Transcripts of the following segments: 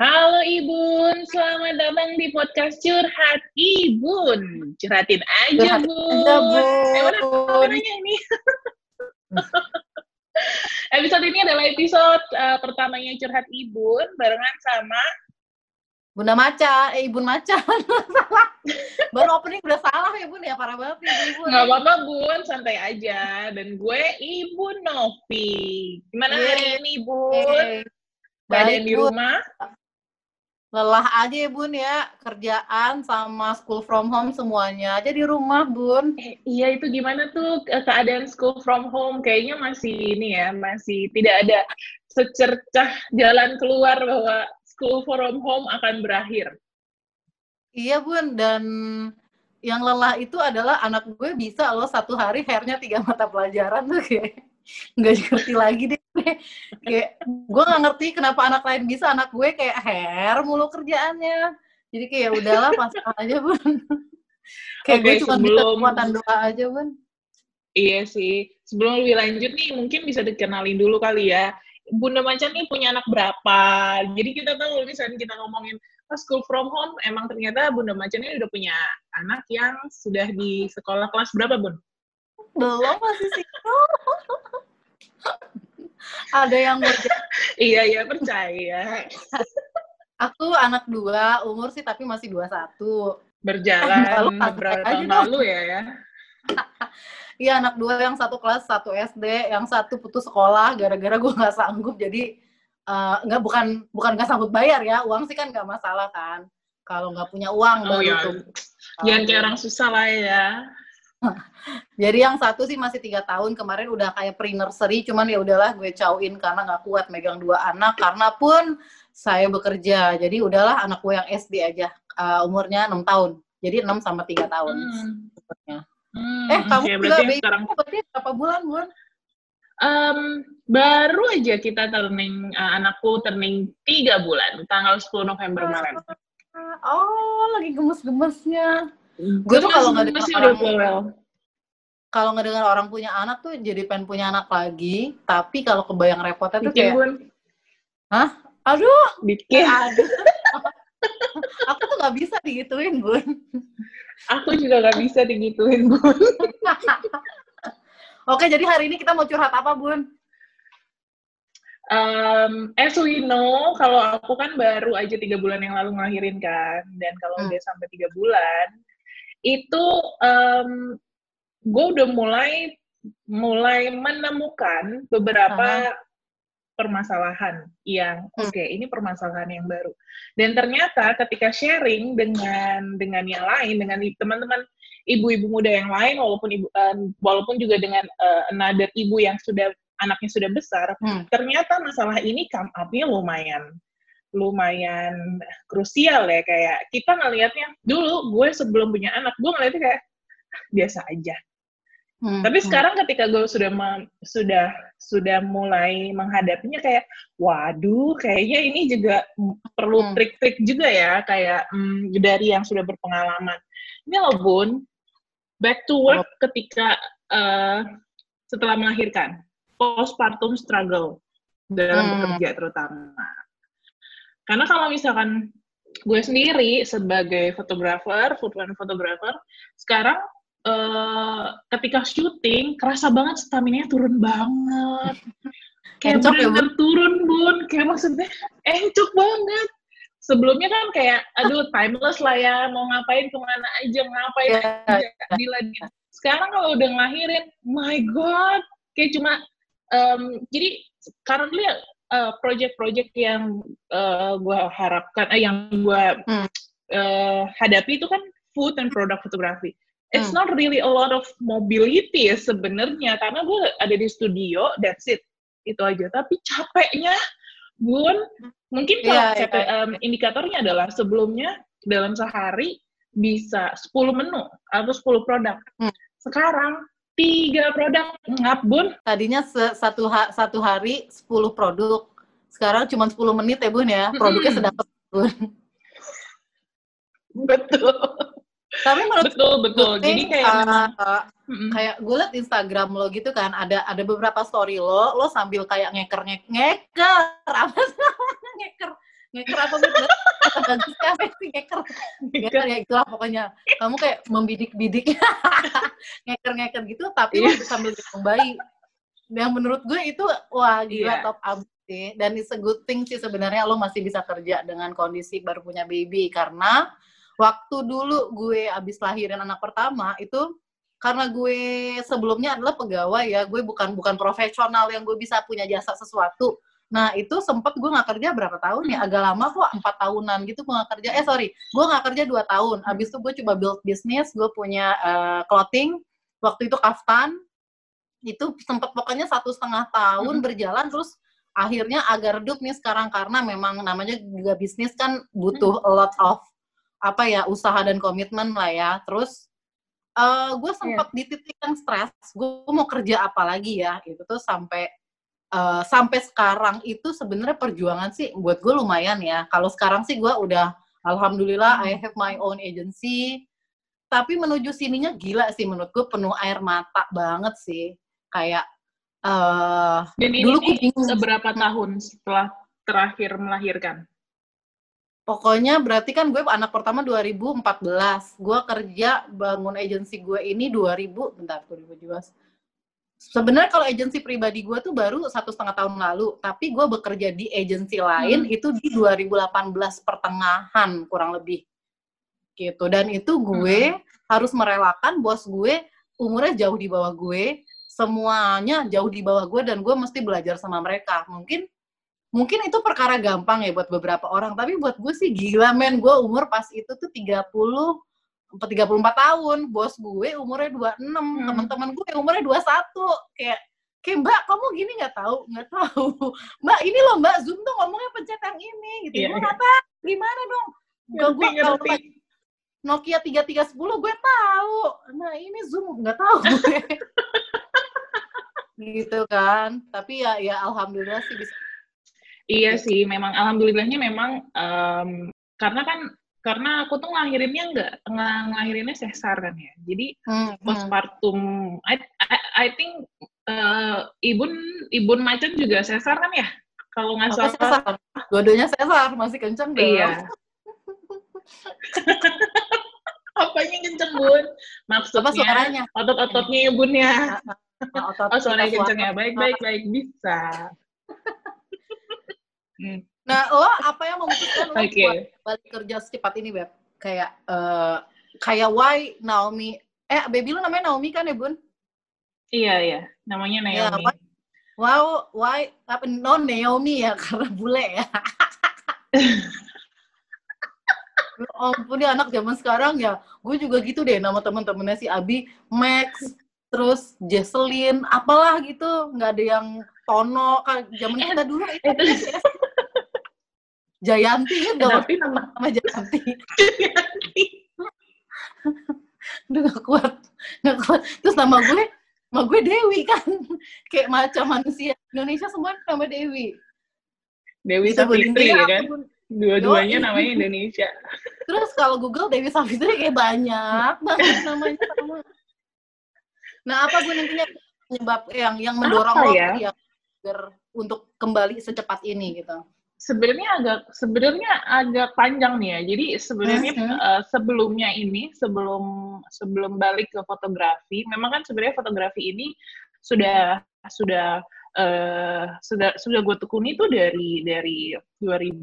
Halo Ibun, selamat datang di podcast Curhat Ibun. Curhatin aja, Curhat Bun. aja, Bun. Eh, mana kameranya ini? episode ini adalah episode uh, pertamanya Curhat Ibun barengan sama Bunda Maca, eh Ibun Maca. salah. Baru opening udah salah ya Bun ya, parah banget nih Ibun. nggak apa-apa Bun, santai aja. Dan gue Ibun Novi. Gimana hari Yeay. ini Bun? Keadaan baik, di rumah? Lelah aja ya Bun ya, kerjaan sama school from home semuanya aja di rumah Bun. Eh, iya itu gimana tuh ke- keadaan school from home kayaknya masih ini ya masih tidak ada secercah jalan keluar bahwa school from home akan berakhir. Iya Bun, dan yang lelah itu adalah anak gue bisa loh satu hari hairnya tiga mata pelajaran tuh kayak nggak ngerti lagi deh kayak gue nggak ngerti kenapa anak lain bisa anak gue kayak hair mulu kerjaannya jadi kayak "Ya udahlah pasrah aja bun kayak gue Oke, cuma bisa sebelum- kekuatan doa aja bun Iya sih. Sebelum lebih lanjut nih mungkin bisa dikenalin dulu kali ya. Bunda Macan nih punya anak berapa? Jadi kita tahu misalnya kita ngomongin oh, school from home, emang ternyata Bunda Macan ini udah punya anak yang sudah di sekolah kelas berapa, Bun? belum masih sih ada yang berja- Iya, iya, percaya. aku anak dua umur sih tapi masih dua satu Berjalan beberapa tahun lalu ya, ya. Iya anak dua yang satu kelas satu SD, yang satu putus sekolah gara-gara gue nggak sanggup jadi eh, nggak bukan bukan nggak sanggup bayar ya uang sih kan nggak masalah kan kalau nggak punya uang Oh baru ya, tuh. jangan Eh, kayak orang susah lah ya. Jadi yang satu sih masih tiga tahun kemarin udah kayak pre nursery cuman ya udahlah gue cauin karena nggak kuat megang dua anak karena pun saya bekerja jadi udahlah anak gue yang SD aja eh, umurnya enam tahun jadi 6 sama tiga tahun. Hmm. Hmm, Eh kamu oke, juga berarti baby sekarang berarti berapa bulan bun? Em, baru aja kita turning eh, anakku turning tiga bulan tanggal 10 November kemarin. Oh lagi gemes-gemesnya. Gue tuh kalau nggak dengar udah orang- bawel. kalau ngedengar orang punya anak tuh jadi pengen punya anak lagi tapi kalau kebayang repotnya tuh Bikin kayak bun, aduh bikin. aduh aku tuh nggak bisa digituin bun Aku juga gak bisa digituin bun. oke jadi hari ini kita mau curhat apa bun Um, as we know, kalau aku kan baru aja tiga bulan yang lalu ngelahirin kan, dan kalau Hmm. udah sampai tiga bulan, itu um, gue udah mulai mulai menemukan beberapa permasalahan yang Hmm. oke ini permasalahan yang baru dan ternyata ketika sharing dengan dengan yang lain dengan teman-teman ibu-ibu muda yang lain walaupun ibu eh, walaupun juga dengan eh, another ibu yang sudah anaknya sudah besar Hmm. ternyata masalah ini come up-nya lumayan lumayan krusial ya kayak kita ngelihatnya dulu gue sebelum punya anak gue ngeliatnya kayak "Ah, biasa aja Hmm, tapi hmm. sekarang ketika gue sudah sudah sudah mulai menghadapinya kayak, waduh, kayaknya ini juga perlu Hmm. trik-trik juga ya, kayak mm, dari yang sudah berpengalaman. Ini loh Bun, back to work ketika eh, setelah melahirkan, postpartum struggle dalam Hmm. bekerja terutama. Karena kalau misalkan gue sendiri sebagai fotografer, foodline photographer, sekarang eh, ketika syuting kerasa banget stamina turun banget. Kayak Encok ya, bener turun, Bun. Kayak maksudnya encok banget. Sebelumnya kan kayak, aduh timeless lah ya, mau ngapain ke mana aja, ngapain Ya, aja. Bila dia- Sekarang kalau udah ngelahirin, my God, kayak cuma, em, jadi currently uh, project-project yang gue harapkan, eh, yang gue Hmm. hadapi itu kan food and product photography. It's Hmm. not really a lot of mobility ya sebenarnya, karena gue ada di studio, that's it, itu aja. Tapi capeknya, bun, mungkin kalau Iya, kata- iya. em, indikatornya adalah sebelumnya dalam sehari bisa 10 menu atau 10 produk. Hmm. Sekarang tiga produk. Ngap bun. Tadinya satu ha- satu hari 10 produk. Sekarang cuma 10 menit ya bun ya. Produknya sedap bun betul. Tapi menurut betul betul. gue, jadi kayak uh, uh, kayak gue liat Instagram lo gitu kan ada ada beberapa story lo lo sambil kayak ngeker ngek ngeker. Apa sih ngeker ngeker apa gitu bagus apa sih ngeker? Ngeker ya itulah pokoknya. Kamu kayak membidik-bidik. Ngeker-ngeker gitu tapi yeah. sambil gendong bayi yang menurut gue itu wah gila yeah. top abis sih. Dan it's a good thing sih sebenarnya lo masih bisa kerja dengan kondisi baru punya baby. Karena waktu dulu gue abis lahirin anak pertama itu karena gue sebelumnya adalah pegawai ya gue bukan bukan profesional yang gue bisa punya jasa sesuatu nah itu sempet gue nggak kerja berapa tahun ya? Agak lama kok empat tahunan gitu gue nggak kerja. Eh sorry gue nggak kerja dua tahun. Abis itu gue coba build bisnis gue punya uh, clothing. Waktu itu kaftan. Itu sempet pokoknya satu setengah tahun hmm. berjalan terus akhirnya agak redup nih sekarang karena memang namanya juga bisnis kan butuh a lot of apa ya usaha dan komitmen lah ya. Terus uh, gue sempat yeah. di titik yang stres. Gue mau kerja apa lagi ya? Itu tuh sampai uh, sampai sekarang itu sebenarnya perjuangan sih buat gue lumayan ya kalau sekarang sih gue udah alhamdulillah I have my own agency tapi menuju sininya gila sih menurut gue penuh air mata banget sih kayak Uh, Dan ini dulu nih, seberapa tahun setelah terakhir melahirkan? Pokoknya berarti kan gue anak pertama 2014. Gue kerja bangun agensi gue ini 2000, bentar, 2017. Sebenarnya kalau agensi pribadi gue tuh baru satu setengah tahun lalu, tapi gue bekerja di agensi lain hmm. itu di 2018 pertengahan kurang lebih gitu. Dan itu gue hmm. harus merelakan bos gue umurnya jauh di bawah gue, semuanya jauh di bawah gue dan gue mesti belajar sama mereka mungkin mungkin itu perkara gampang ya buat beberapa orang tapi buat gue sih gila men gue umur pas itu tuh 30 tiga puluh empat tahun bos gue umurnya 26 hmm. teman-teman gue umurnya 21 kayak kayak mbak kamu gini nggak tahu nggak tahu. Mbak ini loh mbak zoom tuh ngomongnya pencet yang ini gitu. Yeah, gue yeah. gimana dong? Gue kalau Nokia 3310 gue tahu. Nah ini zoom nggak tahu gue. Gitu kan. Tapi ya ya alhamdulillah sih bisa. Iya sih memang alhamdulillahnya memang um, karena kan karena aku tuh ngelahirinnya enggak ngelahirinnya sesar kan ya jadi hmm, hmm. postpartum I, I, I think uh, ibun ibun macan juga sesar kan ya kalau nggak salah sesar dua-duanya sesar masih kenceng dong iya apanya kenceng bun maksudnya otot-ototnya ya bun ya otot oh, suaranya kenceng ya. Baik, baik, baik. Bisa. Hmm. Nah, lo apa yang memutuskan lo okay. balik kerja secepat ini, Beb? Kayak, uh, kayak why Naomi, eh, baby lu namanya Naomi kan ya, Bun? Iya, iya. Namanya iya, Naomi. Ya, wow, why, apa, no Naomi ya, karena bule ya. Oh, ampun ya anak zaman sekarang ya, gue juga gitu deh nama temen-temennya si Abi, Max, terus Jesselyn, apalah gitu, nggak ada yang Tono, kan zaman kita dulu itu. Jayanti kan gak tapi nama nama Jayanti. Jayanti. Udah gak kuat, gak kuat. Terus nama gue, nama gue Dewi kan, kayak macam manusia Indonesia semua nama Dewi. Dewi Savitri ya kan? Dua-duanya namanya Indonesia. Terus kalau Google Dewi Savitri kayak banyak banget namanya sama. Nah, apa gue nantinya penyebab yang yang mendorong apa lo ya? yang untuk kembali secepat ini gitu? Sebenarnya agak sebenarnya agak panjang nih ya. Jadi sebenarnya uh -huh. uh, sebelumnya ini sebelum sebelum balik ke fotografi, memang kan sebenarnya fotografi ini sudah sudah uh, sudah sudah gue tekuni itu dari dari 2000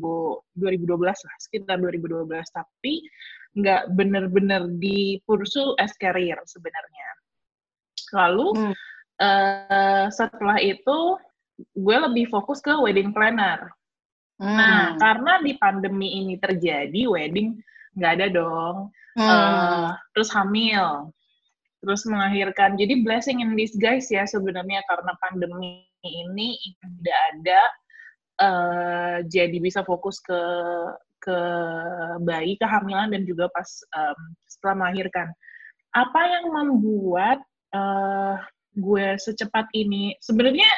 2012 lah sekitar 2012 tapi nggak bener-bener di pursu as career sebenarnya Lalu hmm. uh, setelah itu gue lebih fokus ke wedding planner. Nah, hmm. Nah, karena di pandemi ini terjadi wedding nggak ada dong. Hmm. Uh, terus hamil, terus melahirkan. Jadi blessing in disguise ya sebenarnya karena pandemi ini tidak ada. Uh, jadi bisa fokus ke ke bayi, kehamilan dan juga pas um, setelah melahirkan. Apa yang membuat uh, gue secepat ini sebenarnya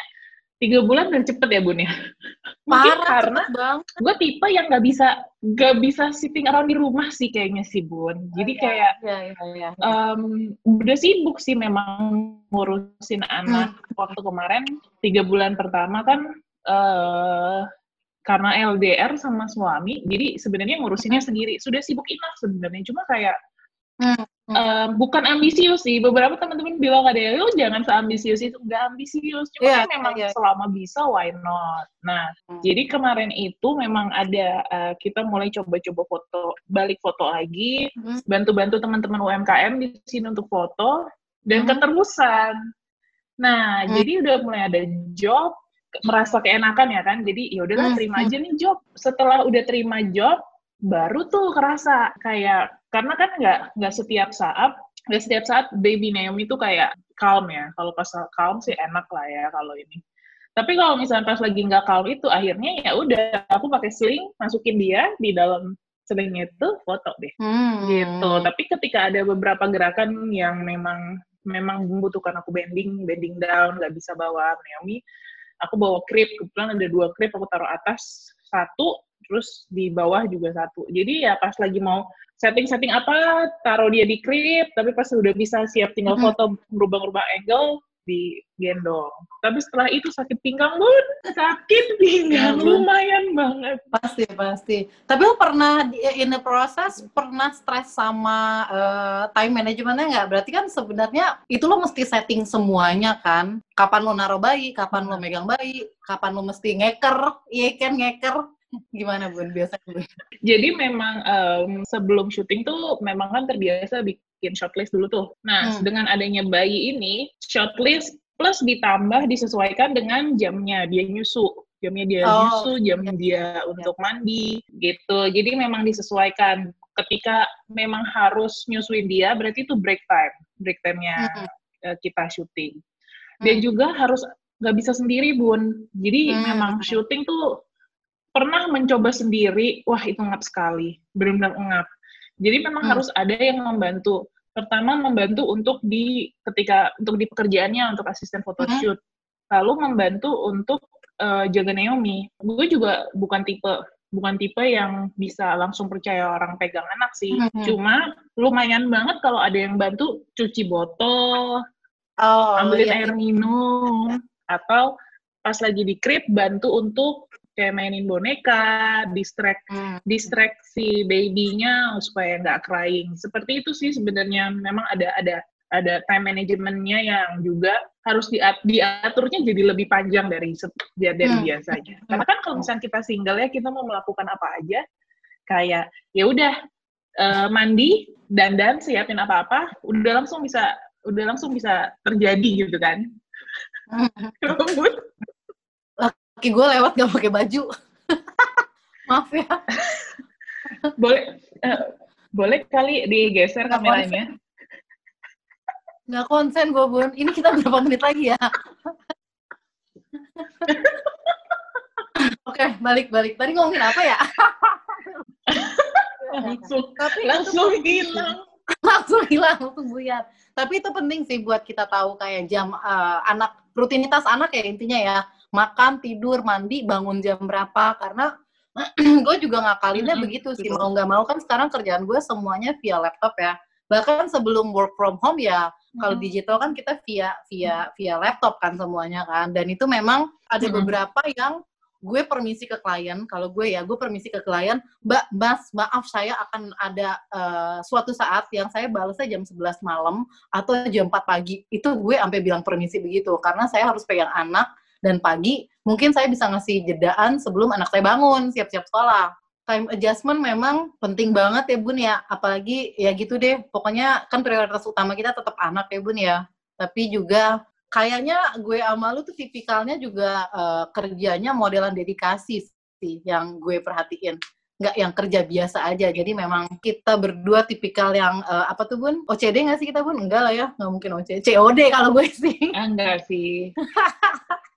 tiga bulan udah cepet ya bun ya mungkin Parah, karena gue tipe yang nggak bisa nggak bisa sitting around di rumah sih kayaknya sih bun jadi oh, kayak ya, ya, ya. Um, udah sibuk sih memang ngurusin anak hmm. waktu kemarin tiga bulan pertama kan uh, karena LDR sama suami, jadi sebenarnya ngurusinnya sendiri. Sudah sibuk enough sebenarnya, cuma kayak hmm. Uh, bukan ambisius sih. Beberapa teman-teman bilang ada ya, lu jangan seambisius itu, nggak ambisius. Cuma yeah, kan memang yeah. selama bisa, why not? Nah, hmm. jadi kemarin itu memang ada uh, kita mulai coba-coba foto, balik foto lagi, hmm. bantu-bantu teman-teman UMKM di sini untuk foto dan hmm. keterusan. Nah, hmm. jadi udah mulai ada job merasa keenakan ya kan jadi ya udahlah hmm, terima hmm. aja nih job setelah udah terima job baru tuh kerasa kayak karena kan nggak nggak setiap saat nggak setiap saat baby Naomi tuh kayak calm ya. Kalau pas calm sih enak lah ya kalau ini. Tapi kalau misalnya pas lagi nggak calm itu akhirnya ya udah aku pakai sling masukin dia di dalam sling itu foto deh. Hmm. gitu. Tapi ketika ada beberapa gerakan yang memang memang membutuhkan aku bending bending down nggak bisa bawa Naomi aku bawa krip kebetulan ada dua krip aku taruh atas satu terus di bawah juga satu jadi ya pas lagi mau setting-setting apa taruh dia di krip tapi pas udah bisa siap tinggal foto merubah-rubah angle digendong. Tapi setelah itu sakit pinggang bun, sakit pinggang ya, lumayan banget. Pasti pasti. Tapi lo pernah in the process pernah stres sama uh, time managementnya nggak? Berarti kan sebenarnya itu lo mesti setting semuanya kan. Kapan lo naruh bayi, kapan lo megang bayi, kapan lo mesti ngeker, iya kan ngeker. Gimana bun biasanya? Jadi memang um, sebelum syuting tuh memang kan terbiasa bikin shortlist dulu tuh. Nah, hmm. dengan adanya bayi ini, shortlist plus ditambah disesuaikan dengan jamnya dia nyusu. Jamnya dia oh. nyusu, jam ya. dia untuk mandi gitu. Jadi memang disesuaikan. Ketika memang harus nyusuin dia, berarti itu break time. Break time-nya hmm. uh, kita syuting. Dan hmm. juga harus nggak bisa sendiri, Bun. Jadi hmm. memang syuting tuh pernah mencoba sendiri, wah itu ngap sekali, benar-benar ngap. Jadi memang hmm. harus ada yang membantu. Pertama membantu untuk di ketika untuk di pekerjaannya untuk asisten photoshoot. Hmm. Lalu membantu untuk uh, jaga Naomi. Gue juga bukan tipe bukan tipe yang bisa langsung percaya orang pegang anak sih. Hmm. Cuma lumayan banget kalau ada yang bantu cuci botol, oh, ambilin iya. air minum, atau pas lagi di krip bantu untuk kayak mainin boneka, distract hmm. distract si babynya supaya nggak crying. Seperti itu sih sebenarnya memang ada ada ada time managementnya yang juga harus diat diaturnya jadi lebih panjang dari dari hmm. biasanya. Karena kan kalau misalnya kita single ya kita mau melakukan apa aja kayak ya udah uh, mandi dan dan siapin apa-apa udah langsung bisa udah langsung bisa terjadi gitu kan. Hmm. Kaki gue lewat gak pakai baju. Maaf ya. boleh uh, boleh kali digeser gak kameranya. Konsen. Gak konsen gue, Bun. Ini kita berapa menit lagi ya? Oke, balik-balik. Tadi ngomongin apa ya? langsung, Tapi langsung hilang. langsung hilang, langsung buyar. Tapi itu penting sih buat kita tahu kayak jam uh, anak, rutinitas anak ya intinya ya makan tidur mandi bangun jam berapa karena gue juga ngakalinnya mm -hmm. begitu sih mau nggak mau kan sekarang kerjaan gue semuanya via laptop ya bahkan sebelum work from home ya hmm. kalau digital kan kita via via via laptop kan semuanya kan dan itu memang ada hmm. beberapa yang gue permisi ke klien kalau gue ya gue permisi ke klien mbak mas maaf saya akan ada uh, suatu saat yang saya balasnya jam 11 malam atau jam 4 pagi itu gue sampai bilang permisi begitu karena saya harus pegang anak dan pagi mungkin saya bisa ngasih jedaan sebelum anak saya bangun siap-siap sekolah. Time adjustment memang penting banget ya bun ya. Apalagi ya gitu deh. Pokoknya kan prioritas utama kita tetap anak ya bun ya. Tapi juga kayaknya gue sama lu tuh tipikalnya juga uh, kerjanya modelan dedikasi sih yang gue perhatiin. Nggak yang kerja biasa aja. Jadi memang kita berdua tipikal yang uh, apa tuh bun? OCD nggak sih kita bun? Enggak lah ya. Nggak mungkin OCD COD kalau gue sih. Enggak sih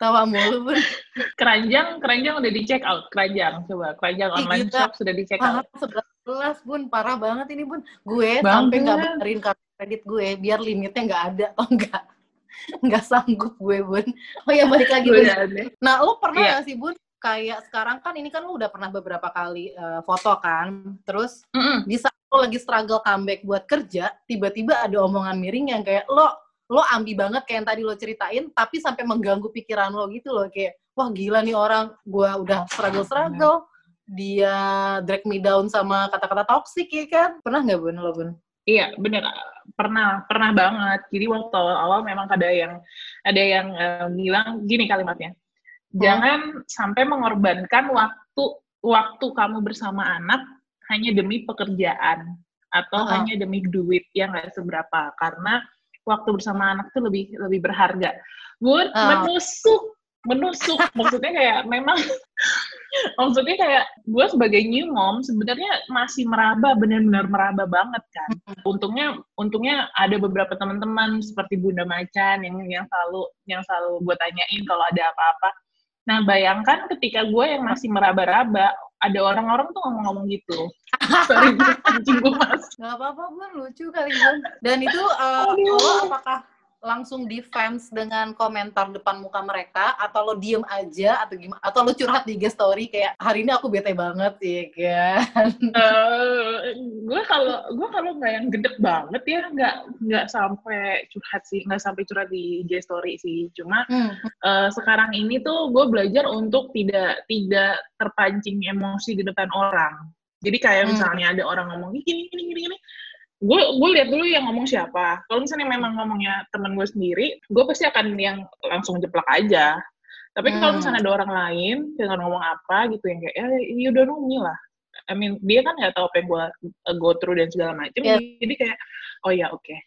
tawa mulu pun. Keranjang, keranjang udah di check out. Keranjang, coba. Keranjang online kita, shop sudah di check out. Sebelas bun, parah banget ini bun. Gue sampai nggak bayarin kartu kredit gue, biar limitnya nggak ada. Oh enggak, nggak sanggup gue bun. Oh ya balik lagi bun. Nah lo pernah yeah. gak sih bun? Kayak sekarang kan ini kan lo udah pernah beberapa kali uh, foto kan, terus mm -mm. di saat lo lagi struggle comeback buat kerja, tiba-tiba ada omongan miring yang kayak lo lo ambi banget kayak yang tadi lo ceritain, tapi sampai mengganggu pikiran lo gitu loh kayak, wah gila nih orang gue udah struggle struggle dia drag me down sama kata-kata toxic ya kan pernah nggak bun lo bun Iya, bener. Pernah, pernah banget. Jadi waktu awal-awal memang ada yang ada yang uh, bilang gini kalimatnya. Jangan hmm. sampai mengorbankan waktu waktu kamu bersama anak hanya demi pekerjaan atau uh -huh. hanya demi duit yang nggak seberapa karena waktu bersama anak itu lebih lebih berharga. Gue uh. menusuk menusuk maksudnya kayak memang maksudnya kayak gue sebagai new mom sebenarnya masih meraba benar-benar meraba banget kan untungnya untungnya ada beberapa teman-teman seperti Bunda Macan yang yang selalu yang selalu gue tanyain kalau ada apa-apa nah bayangkan ketika gue yang masih meraba-raba ada orang-orang tuh ngomong-ngomong gitu. Sorry gue mas nggak apa-apa gue lucu kali gue dan itu uh, lo apakah langsung defense dengan komentar depan muka mereka atau lo diem aja atau gimana atau lo curhat di IG story kayak hari ini aku bete banget ya kan uh, gue kalau gue kalau nggak yang gede banget ya nggak nggak sampai curhat sih nggak sampai curhat di IG story sih cuma hmm. uh, sekarang ini tuh gue belajar untuk tidak tidak terpancing emosi di depan orang jadi kayak hmm. misalnya ada orang ngomong gini gini gini gini gue gue lihat dulu yang ngomong siapa kalau misalnya memang ngomongnya teman gue sendiri gue pasti akan yang langsung jeplak aja tapi hmm. kalau misalnya ada orang lain dengan ngomong apa gitu yang kayak ya you don't know me lah I mean dia kan nggak tahu apa yang gue uh, go through dan segala macam yeah. jadi kayak oh ya oke okay.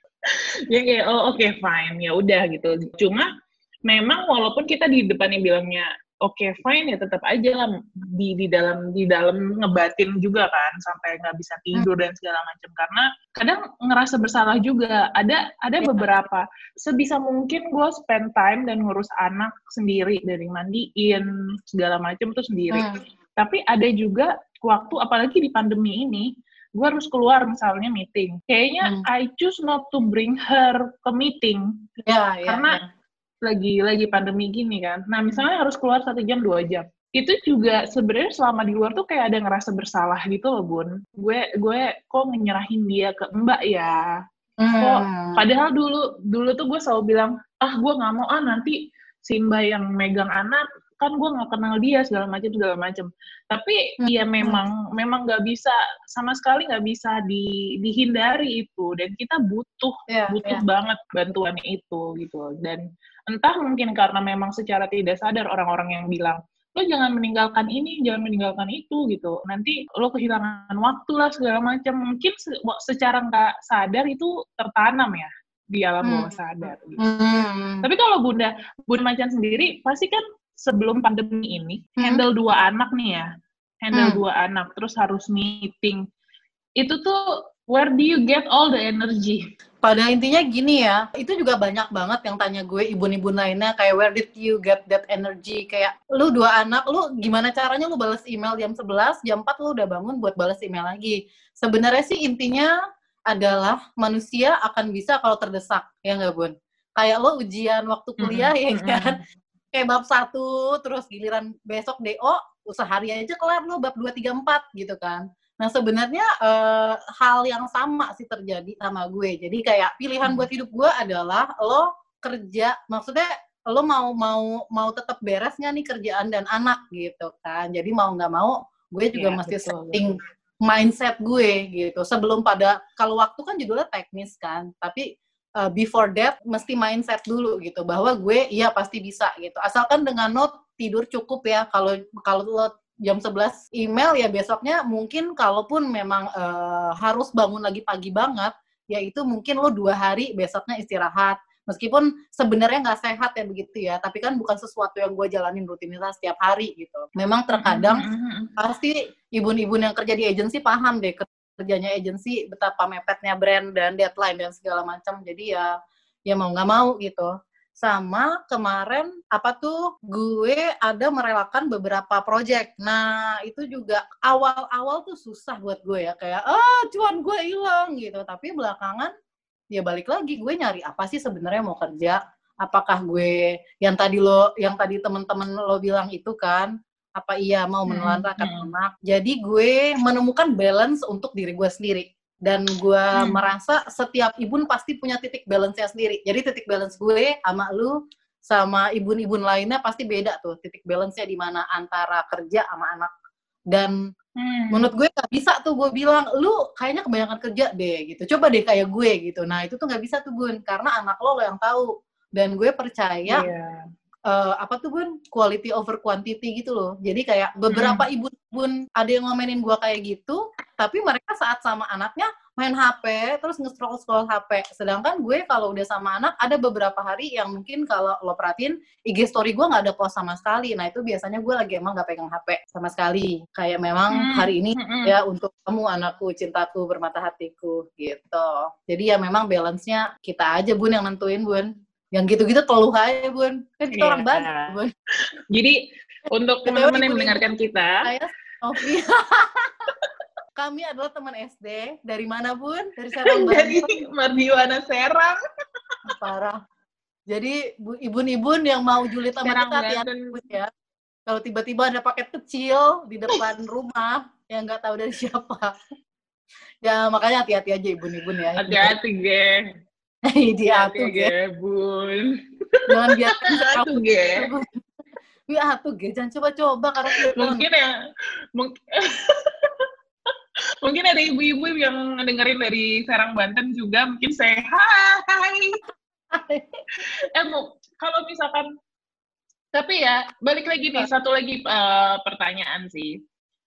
ya kayak oh oke okay, fine ya udah gitu cuma memang walaupun kita di depannya bilangnya oke okay, fine ya tetap aja lah di di dalam di dalam ngebatin juga kan sampai nggak bisa tidur dan segala macam. Karena kadang ngerasa bersalah juga. Ada ada ya. beberapa. Sebisa mungkin gue spend time dan ngurus anak sendiri dari mandiin segala macam tuh sendiri. Hmm. tapi ada juga waktu apalagi di pandemi ini gue harus keluar misalnya meeting. Kayaknya hmm. I choose not to bring her ke meeting. Ya, ya, karena ya lagi lagi pandemi gini kan. Nah misalnya harus keluar satu jam dua jam, itu juga sebenarnya selama di luar tuh kayak ada ngerasa bersalah gitu loh bun. Gue gue kok menyerahin dia ke mbak ya. Hmm. Kok padahal dulu dulu tuh gue selalu bilang ah gue nggak mau ah nanti si mbak yang megang anak kan gue nggak kenal dia segala macam segala macam tapi hmm. ya memang memang nggak bisa sama sekali nggak bisa di, dihindari itu dan kita butuh yeah, butuh yeah. banget bantuan itu gitu dan entah mungkin karena memang secara tidak sadar orang-orang yang bilang lo jangan meninggalkan ini, jangan meninggalkan itu gitu. Nanti lo kehilangan waktu lah segala macam. Mungkin se secara nggak sadar itu tertanam ya di alam hmm. bawah sadar. Gitu. Hmm. Tapi kalau bunda bunda macan sendiri pasti kan sebelum pandemi ini hmm. handle dua anak nih ya handle hmm. dua anak terus harus meeting itu tuh where do you get all the energy? Pada intinya gini ya itu juga banyak banget yang tanya gue ibu-ibu lainnya kayak where did you get that energy? Kayak lu dua anak lu gimana caranya lu balas email jam 11 jam 4 lu udah bangun buat balas email lagi? Sebenarnya sih intinya adalah manusia akan bisa kalau terdesak ya nggak bun? Kayak lo ujian waktu kuliah mm -hmm. ya kan? Kayak bab satu terus giliran besok DO sehari aja kelar lo bab dua tiga empat gitu kan nah sebenarnya uh, hal yang sama sih terjadi sama gue. Jadi kayak pilihan hmm. buat hidup gue adalah lo kerja maksudnya lo mau mau mau tetap beres nggak nih kerjaan dan anak gitu kan. Jadi mau nggak mau gue juga ya, mesti betul, setting mindset gue gitu. Sebelum pada kalau waktu kan judulnya teknis kan tapi uh, before that mesti mindset dulu gitu. Bahwa gue iya pasti bisa gitu. Asalkan dengan note tidur cukup ya. Kalau kalau lo jam 11 email ya besoknya mungkin kalaupun memang uh, harus bangun lagi pagi banget ya itu mungkin lo dua hari besoknya istirahat. Meskipun sebenarnya nggak sehat ya begitu ya tapi kan bukan sesuatu yang gue jalanin rutinitas setiap hari gitu. Memang terkadang mm -hmm. pasti ibu-ibu yang kerja di agensi paham deh kerjanya agensi betapa mepetnya brand dan deadline dan segala macam. Jadi ya ya mau nggak mau gitu sama kemarin apa tuh gue ada merelakan beberapa project nah itu juga awal-awal tuh susah buat gue ya kayak ah cuan gue hilang gitu tapi belakangan ya balik lagi gue nyari apa sih sebenarnya mau kerja apakah gue yang tadi lo yang tadi temen-temen lo bilang itu kan apa iya mau hmm, menelantarkan hmm. anak. Jadi gue menemukan balance untuk diri gue sendiri dan gue hmm. merasa setiap ibu pasti punya titik balance-nya sendiri. Jadi titik balance gue sama lu sama ibu-ibu lainnya pasti beda tuh titik balance-nya di mana antara kerja sama anak dan hmm. menurut gue nggak bisa tuh gue bilang lu kayaknya kebanyakan kerja deh gitu coba deh kayak gue gitu nah itu tuh nggak bisa tuh bun karena anak lo lo yang tahu dan gue percaya yeah uh, apa tuh bun quality over quantity gitu loh jadi kayak beberapa hmm. ibu bun ada yang ngomenin gua kayak gitu tapi mereka saat sama anaknya main HP terus nge-scroll scroll HP sedangkan gue kalau udah sama anak ada beberapa hari yang mungkin kalau lo perhatiin IG story gue nggak ada post sama sekali nah itu biasanya gue lagi emang nggak pegang HP sama sekali kayak memang hmm. hari ini hmm. ya untuk kamu anakku cintaku bermata hatiku gitu jadi ya memang balance-nya kita aja bun yang nentuin bun yang gitu-gitu terlalu aja bun. Kan kita yeah. orang Bandung bun. Jadi untuk teman-teman yang mendengarkan kita saya Novi kami adalah teman SD dari mana bun? Dari Serang dari Mardiwana Serang. Parah. Jadi ibu-ibu yang mau julid sama kita hati ya. Kalau tiba-tiba ada paket kecil di depan rumah yang nggak tahu dari siapa. Ya makanya hati-hati aja ibu-ibu ya. Hati-hati geng Iya tuh ge, bun. Jangan biarkan atuh ge. Iya atuh ge, jangan coba-coba karena mungkin ya mungkin mungkin ada ibu-ibu yang dengerin dari Serang Banten juga mungkin saya hai. eh kalau misalkan tapi ya balik lagi nih satu lagi uh, pertanyaan sih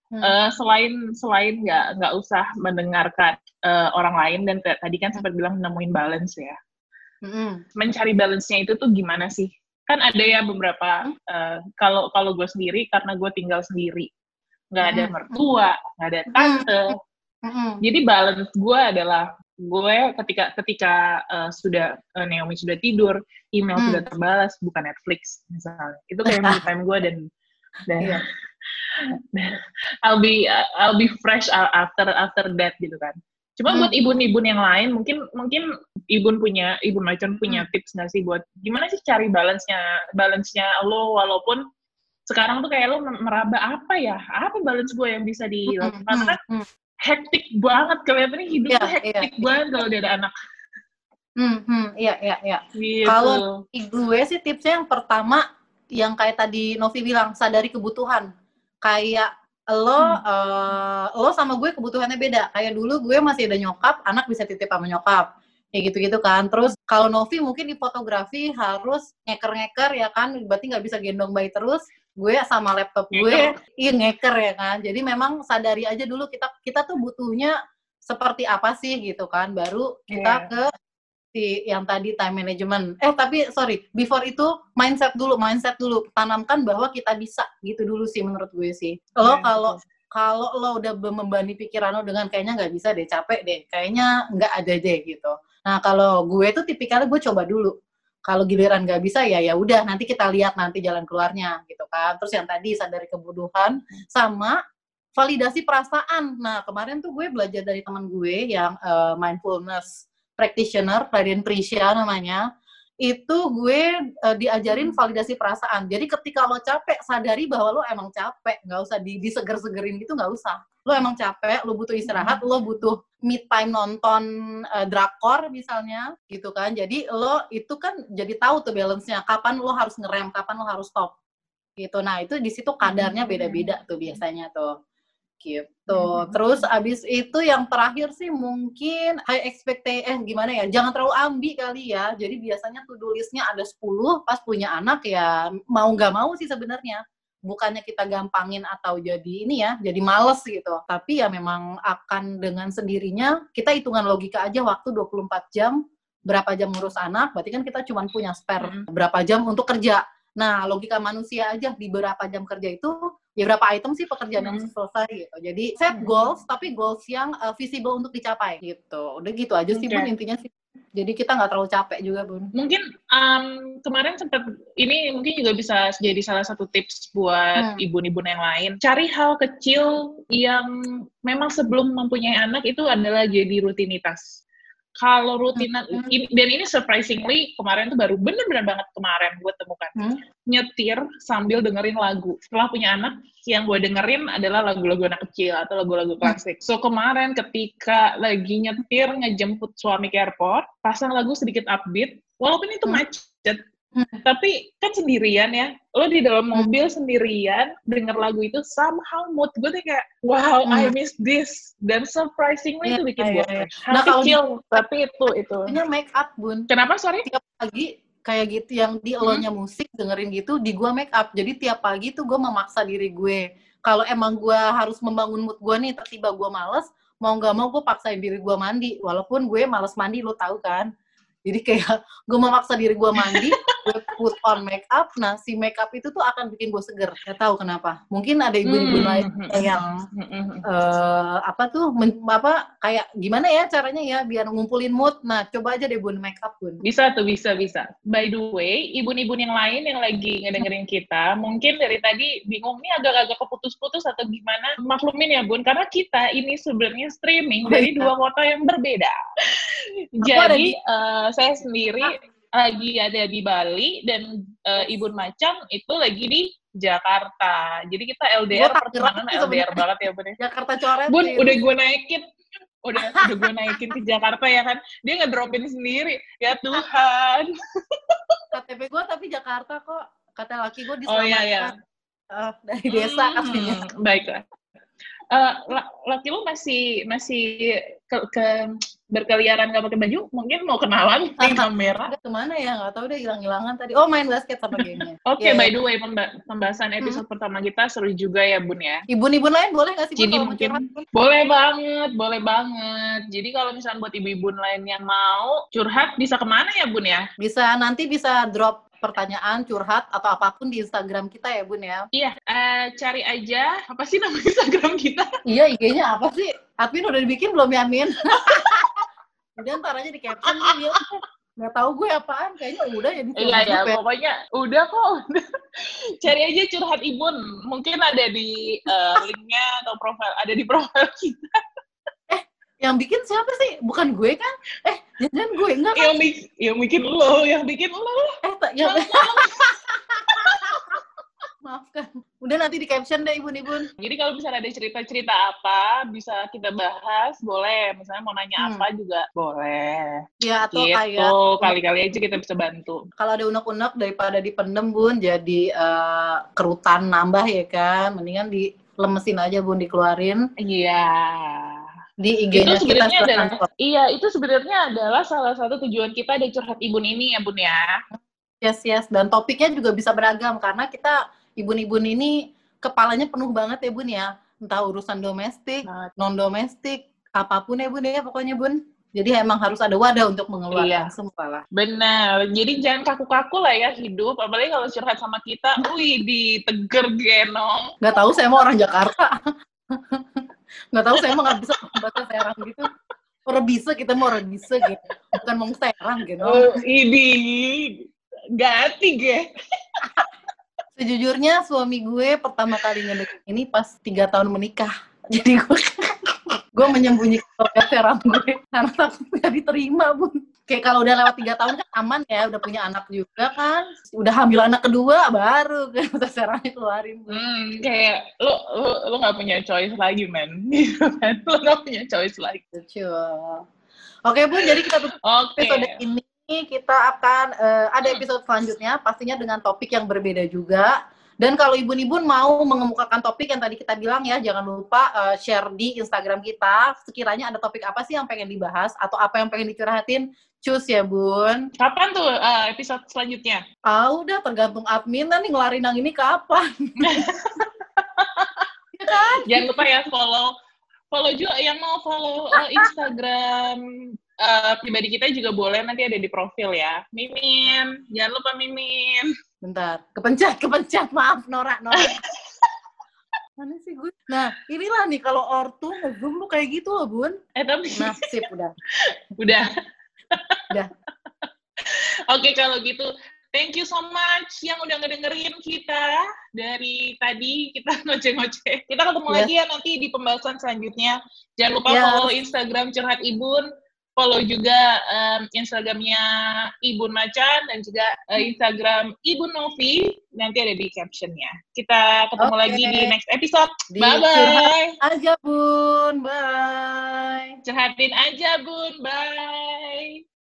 Hmm. Uh, selain selain nggak nggak usah mendengarkan uh, orang lain dan tadi kan sempat bilang nemuin balance ya. Hmm. Mencari balance-nya itu tuh gimana sih? Kan ada ya beberapa uh, kalau kalau gue sendiri karena gue tinggal sendiri, nggak ada hmm. mertua, nggak ada tante. Hmm. Jadi balance gue adalah gue ketika ketika uh, sudah uh, Naomi sudah tidur, email hmm. sudah terbalas, bukan Netflix misalnya. Itu kayak me time gue dan dan yeah. I'll be I'll be fresh after after that gitu kan. Cuma hmm. buat ibu-ibu yang lain mungkin mungkin ibu punya ibu macam punya hmm. tips nggak sih buat gimana sih cari balance-nya balance-nya lo walaupun sekarang tuh kayak lo meraba apa ya apa balance gue yang bisa dilakukan hmm. karena hmm. hektik banget kelihatannya hidup yeah, tuh iya, hektik yeah, banget yeah. kalau dia ada anak. Hmm, hmm, iya, iya, iya. Gitu. Kalau gue sih tipsnya yang pertama yang kayak tadi Novi bilang sadari kebutuhan kayak lo hmm. uh, lo sama gue kebutuhannya beda. Kayak dulu gue masih ada nyokap anak bisa titip sama nyokap. Kayak gitu-gitu kan. Terus kalau Novi mungkin di fotografi harus ngeker-ngeker ya kan? Berarti nggak bisa gendong bayi terus. Gue sama laptop gue iya ngeker ya kan? Jadi memang sadari aja dulu kita kita tuh butuhnya seperti apa sih gitu kan? Baru kita yeah. ke si yang tadi time management. Eh tapi sorry, before itu mindset dulu, mindset dulu. Tanamkan bahwa kita bisa gitu dulu sih menurut gue sih. Lo yeah, kalau kalau lo udah membebani pikiran lo dengan kayaknya nggak bisa deh, capek deh, kayaknya nggak ada deh gitu. Nah kalau gue tuh tipikalnya gue coba dulu. Kalau giliran nggak bisa ya ya udah nanti kita lihat nanti jalan keluarnya gitu kan. Terus yang tadi sadari kebutuhan sama validasi perasaan. Nah kemarin tuh gue belajar dari teman gue yang uh, mindfulness practitioner, Raden Prisya namanya, itu gue uh, diajarin validasi perasaan. Jadi ketika lo capek, sadari bahwa lo emang capek. Nggak usah di, diseger-segerin gitu, nggak usah. Lo emang capek, lo butuh istirahat, lo butuh mid time nonton uh, drakor misalnya, gitu kan. Jadi lo itu kan jadi tahu tuh balance-nya. Kapan lo harus ngerem, kapan lo harus stop. Gitu. Nah, itu di situ kadarnya beda-beda tuh biasanya tuh gitu. Hmm. Terus abis itu yang terakhir sih mungkin high expectation, eh gimana ya, jangan terlalu ambi kali ya. Jadi biasanya to do listnya ada 10, pas punya anak ya mau nggak mau sih sebenarnya. Bukannya kita gampangin atau jadi ini ya, jadi males gitu. Tapi ya memang akan dengan sendirinya, kita hitungan logika aja waktu 24 jam, berapa jam ngurus anak, berarti kan kita cuma punya spare hmm. berapa jam untuk kerja. Nah, logika manusia aja di berapa jam kerja itu ya berapa item sih pekerjaan yang hmm. selesai gitu. Jadi set hmm. goals tapi goals yang uh, visible untuk dicapai gitu. Udah gitu aja sih okay. Bun intinya sih. Jadi kita nggak terlalu capek juga Bun. Mungkin um, kemarin sempat ini mungkin juga bisa jadi salah satu tips buat hmm. ibu-ibu yang lain. Cari hal kecil yang memang sebelum mempunyai anak itu adalah jadi rutinitas kalau rutinan hmm. dan ini surprisingly kemarin tuh baru bener-bener banget kemarin gue temukan hmm. nyetir sambil dengerin lagu setelah punya anak yang gue dengerin adalah lagu-lagu anak kecil atau lagu-lagu hmm. klasik so kemarin ketika lagi nyetir ngejemput suami ke airport pasang lagu sedikit upbeat walaupun itu hmm. Tapi kan sendirian ya. Lo di dalam Hmm. mobil sendirian denger lagu itu somehow mood gue tuh kayak wow I Hmm. miss this dan surprisingly Iya, itu bikin iya, gue iya. Nah, kalau di- tapi itu itu. Punya make up, Bun. Kenapa sorry? Tiap pagi kayak gitu yang di elonya musik dengerin gitu di gua make up. Jadi tiap pagi tuh gue memaksa diri gue. Kalau emang gua harus membangun mood gua nih, tiba gua males, mau nggak mau gue paksain diri gua mandi. Walaupun gue males mandi, lo tahu kan. Jadi kayak gue memaksa diri gue mandi, gue put on make up. Nah, si make up itu tuh akan bikin gue seger. Gak tahu kenapa. Mungkin ada ibu-ibu Hmm, lain hmm, yang hmm, hmm, hmm. eh apa tuh men- apa kayak gimana ya caranya ya biar ngumpulin mood. Nah, coba aja deh bun make up bun. Bisa tuh, bisa, bisa. By the way, ibu-ibu yang lain yang lagi ngedengerin kita, mungkin dari tadi bingung nih agak-agak keputus-putus atau gimana. Maklumin ya, Bun, karena kita ini sebenarnya streaming Oh, dari iya. dua kota yang berbeda. Jadi, di- saya sendiri lagi ada di Bali dan eh, Ibu Macam itu lagi di Jakarta. Jadi kita LDR pertemanan LDR banget ya, Bun. ya. Jakarta coret. Bun, sih. udah gue naikin. Udah, udah gue naikin ke Jakarta ya kan. Dia ngedropin sendiri. Ya Tuhan. KTP gue tapi Jakarta kok. Kata laki gue Oh iya, iya. Eh, dari desa Hmm, katanya. Baiklah. Eh, la- laki lu masih masih ke, ke- berkeliaran gak pakai baju? Mungkin mau kenalan di kamera. Udah ke mana ya? Nggak tahu deh hilang-hilangan tadi. Oh main basket sama gamenya. Oke, Iya, by iya. the way, pemba- pembahasan episode pertama kita seru juga ya, Bun ya. Ibu-ibu lain boleh nggak sih Bun Jadi mau mungkin curhat, Bun? boleh banget, boleh banget. Jadi kalau misalnya buat ibu-ibu lain yang mau curhat, bisa ke mana ya, Bun ya? Bisa nanti bisa drop pertanyaan curhat atau apa pun di Instagram kita ya Bun ya. Iya, eh, cari aja apa sih nama Instagram kita? Iya IG-nya apa sih? Admin udah dibikin belum ya Min? udah ntar aja di caption ya. Nggak tahu gue apaan, kayaknya udah ya di Iya ya, Facebook ya. pokoknya udah kok. udah. Cari aja curhat Ibun. Mungkin ada di eh, linknya atau profil, ada di profil kita. Yang bikin siapa sih? Bukan gue kan? Eh, jangan gue enggak kan? Yang, bik- yang bikin lo, yang bikin lo. Eh, tak, ya. Maafkan. Udah nanti di caption deh Ibun-ibun. Jadi kalau misalnya ada cerita-cerita apa, bisa kita bahas, boleh. Misalnya mau nanya Hmm. apa juga, boleh. Ya atau Gitu, kayak kali-kali aja kita bisa bantu. kalau ada unek-unek daripada dipendem Bun jadi eh, kerutan nambah ya kan. Mendingan dilemesin aja Bun dikeluarin Iya. Di Itu IG-nya kita sebenarnya adalah, iya, itu sebenarnya adalah salah satu tujuan kita ada curhat Ibun ini ya, Bun ya. Yes, yes. Dan topiknya juga bisa beragam karena kita ibun-ibun ini kepalanya penuh banget ya Bun ya. Entah urusan domestik, Banget. non-domestik, apa pun ya Bun ya pokoknya Bun. Jadi emang harus ada wadah untuk mengeluarkan Iya. semua lah. Benar. Jadi jangan kaku-kaku lah ya hidup. Apalagi kalau curhat sama kita, wih, diteger genong. Nggak tahu saya mau orang Jakarta. Nggak tahu saya mau nggak bisa bahasa Serang gitu. Orang bisa kita mau orang bisa gitu. Bukan mau Serang gitu. Oh, ini ganti ge. Sejujurnya suami gue pertama kali ngedeket ini pas tiga tahun menikah. Jadi gue gue menyembunyikan Serang gue karena takut nggak diterima bun. Kayak kalau udah lewat tiga tahun kan aman ya, udah punya anak juga kan, udah hamil anak kedua baru kan bahasa Serangnya keluarin. Hmm, kayak lo lo lo nggak punya choice lagi, men. Gitu kan? Lo nggak punya choice lagi. Lucu. Oke bun, jadi kita tutup Oke. episode ini kita akan eh, ada episode selanjutnya pastinya dengan topik yang berbeda juga dan kalau ibu-ibu mau mengemukakan topik yang tadi kita bilang ya jangan lupa eh, share di Instagram kita sekiranya ada topik apa sih yang pengen dibahas atau apa yang pengen dicurhatin cus ya bun Kapan tuh eh, episode selanjutnya? ah udah tergantung admin nih ngelarin yang ini kapan ya kan Jangan lupa ya follow follow juga yang mau follow eh, Instagram eh, pribadi kita juga boleh nanti ada di profil ya. Mimin, jangan lupa Mimin. Bentar, kepencet, kepencet. Maaf, Nora, Nora. Mana sih gue? Nah, inilah nih kalau ortu nge-zoom kayak gitu loh, Bun. Eh tapi Nah, sip udah. udah. Udah. Oke kalau gitu, thank you so much yang udah ngedengerin kita dari tadi kita ngoceh-ngoceh. Kita ketemu Yes. lagi ya nanti di pembahasan selanjutnya. Jangan lupa Yes. follow Instagram Curhat Ibun, follow juga em, Instagramnya Ibun Macan dan juga eh, Instagram Ibun Novi. Nanti ada di captionnya. Kita ketemu Oke. lagi di next episode. Di bye bye. Aja, Bun. Bye. Curhatin aja Bun. Bye.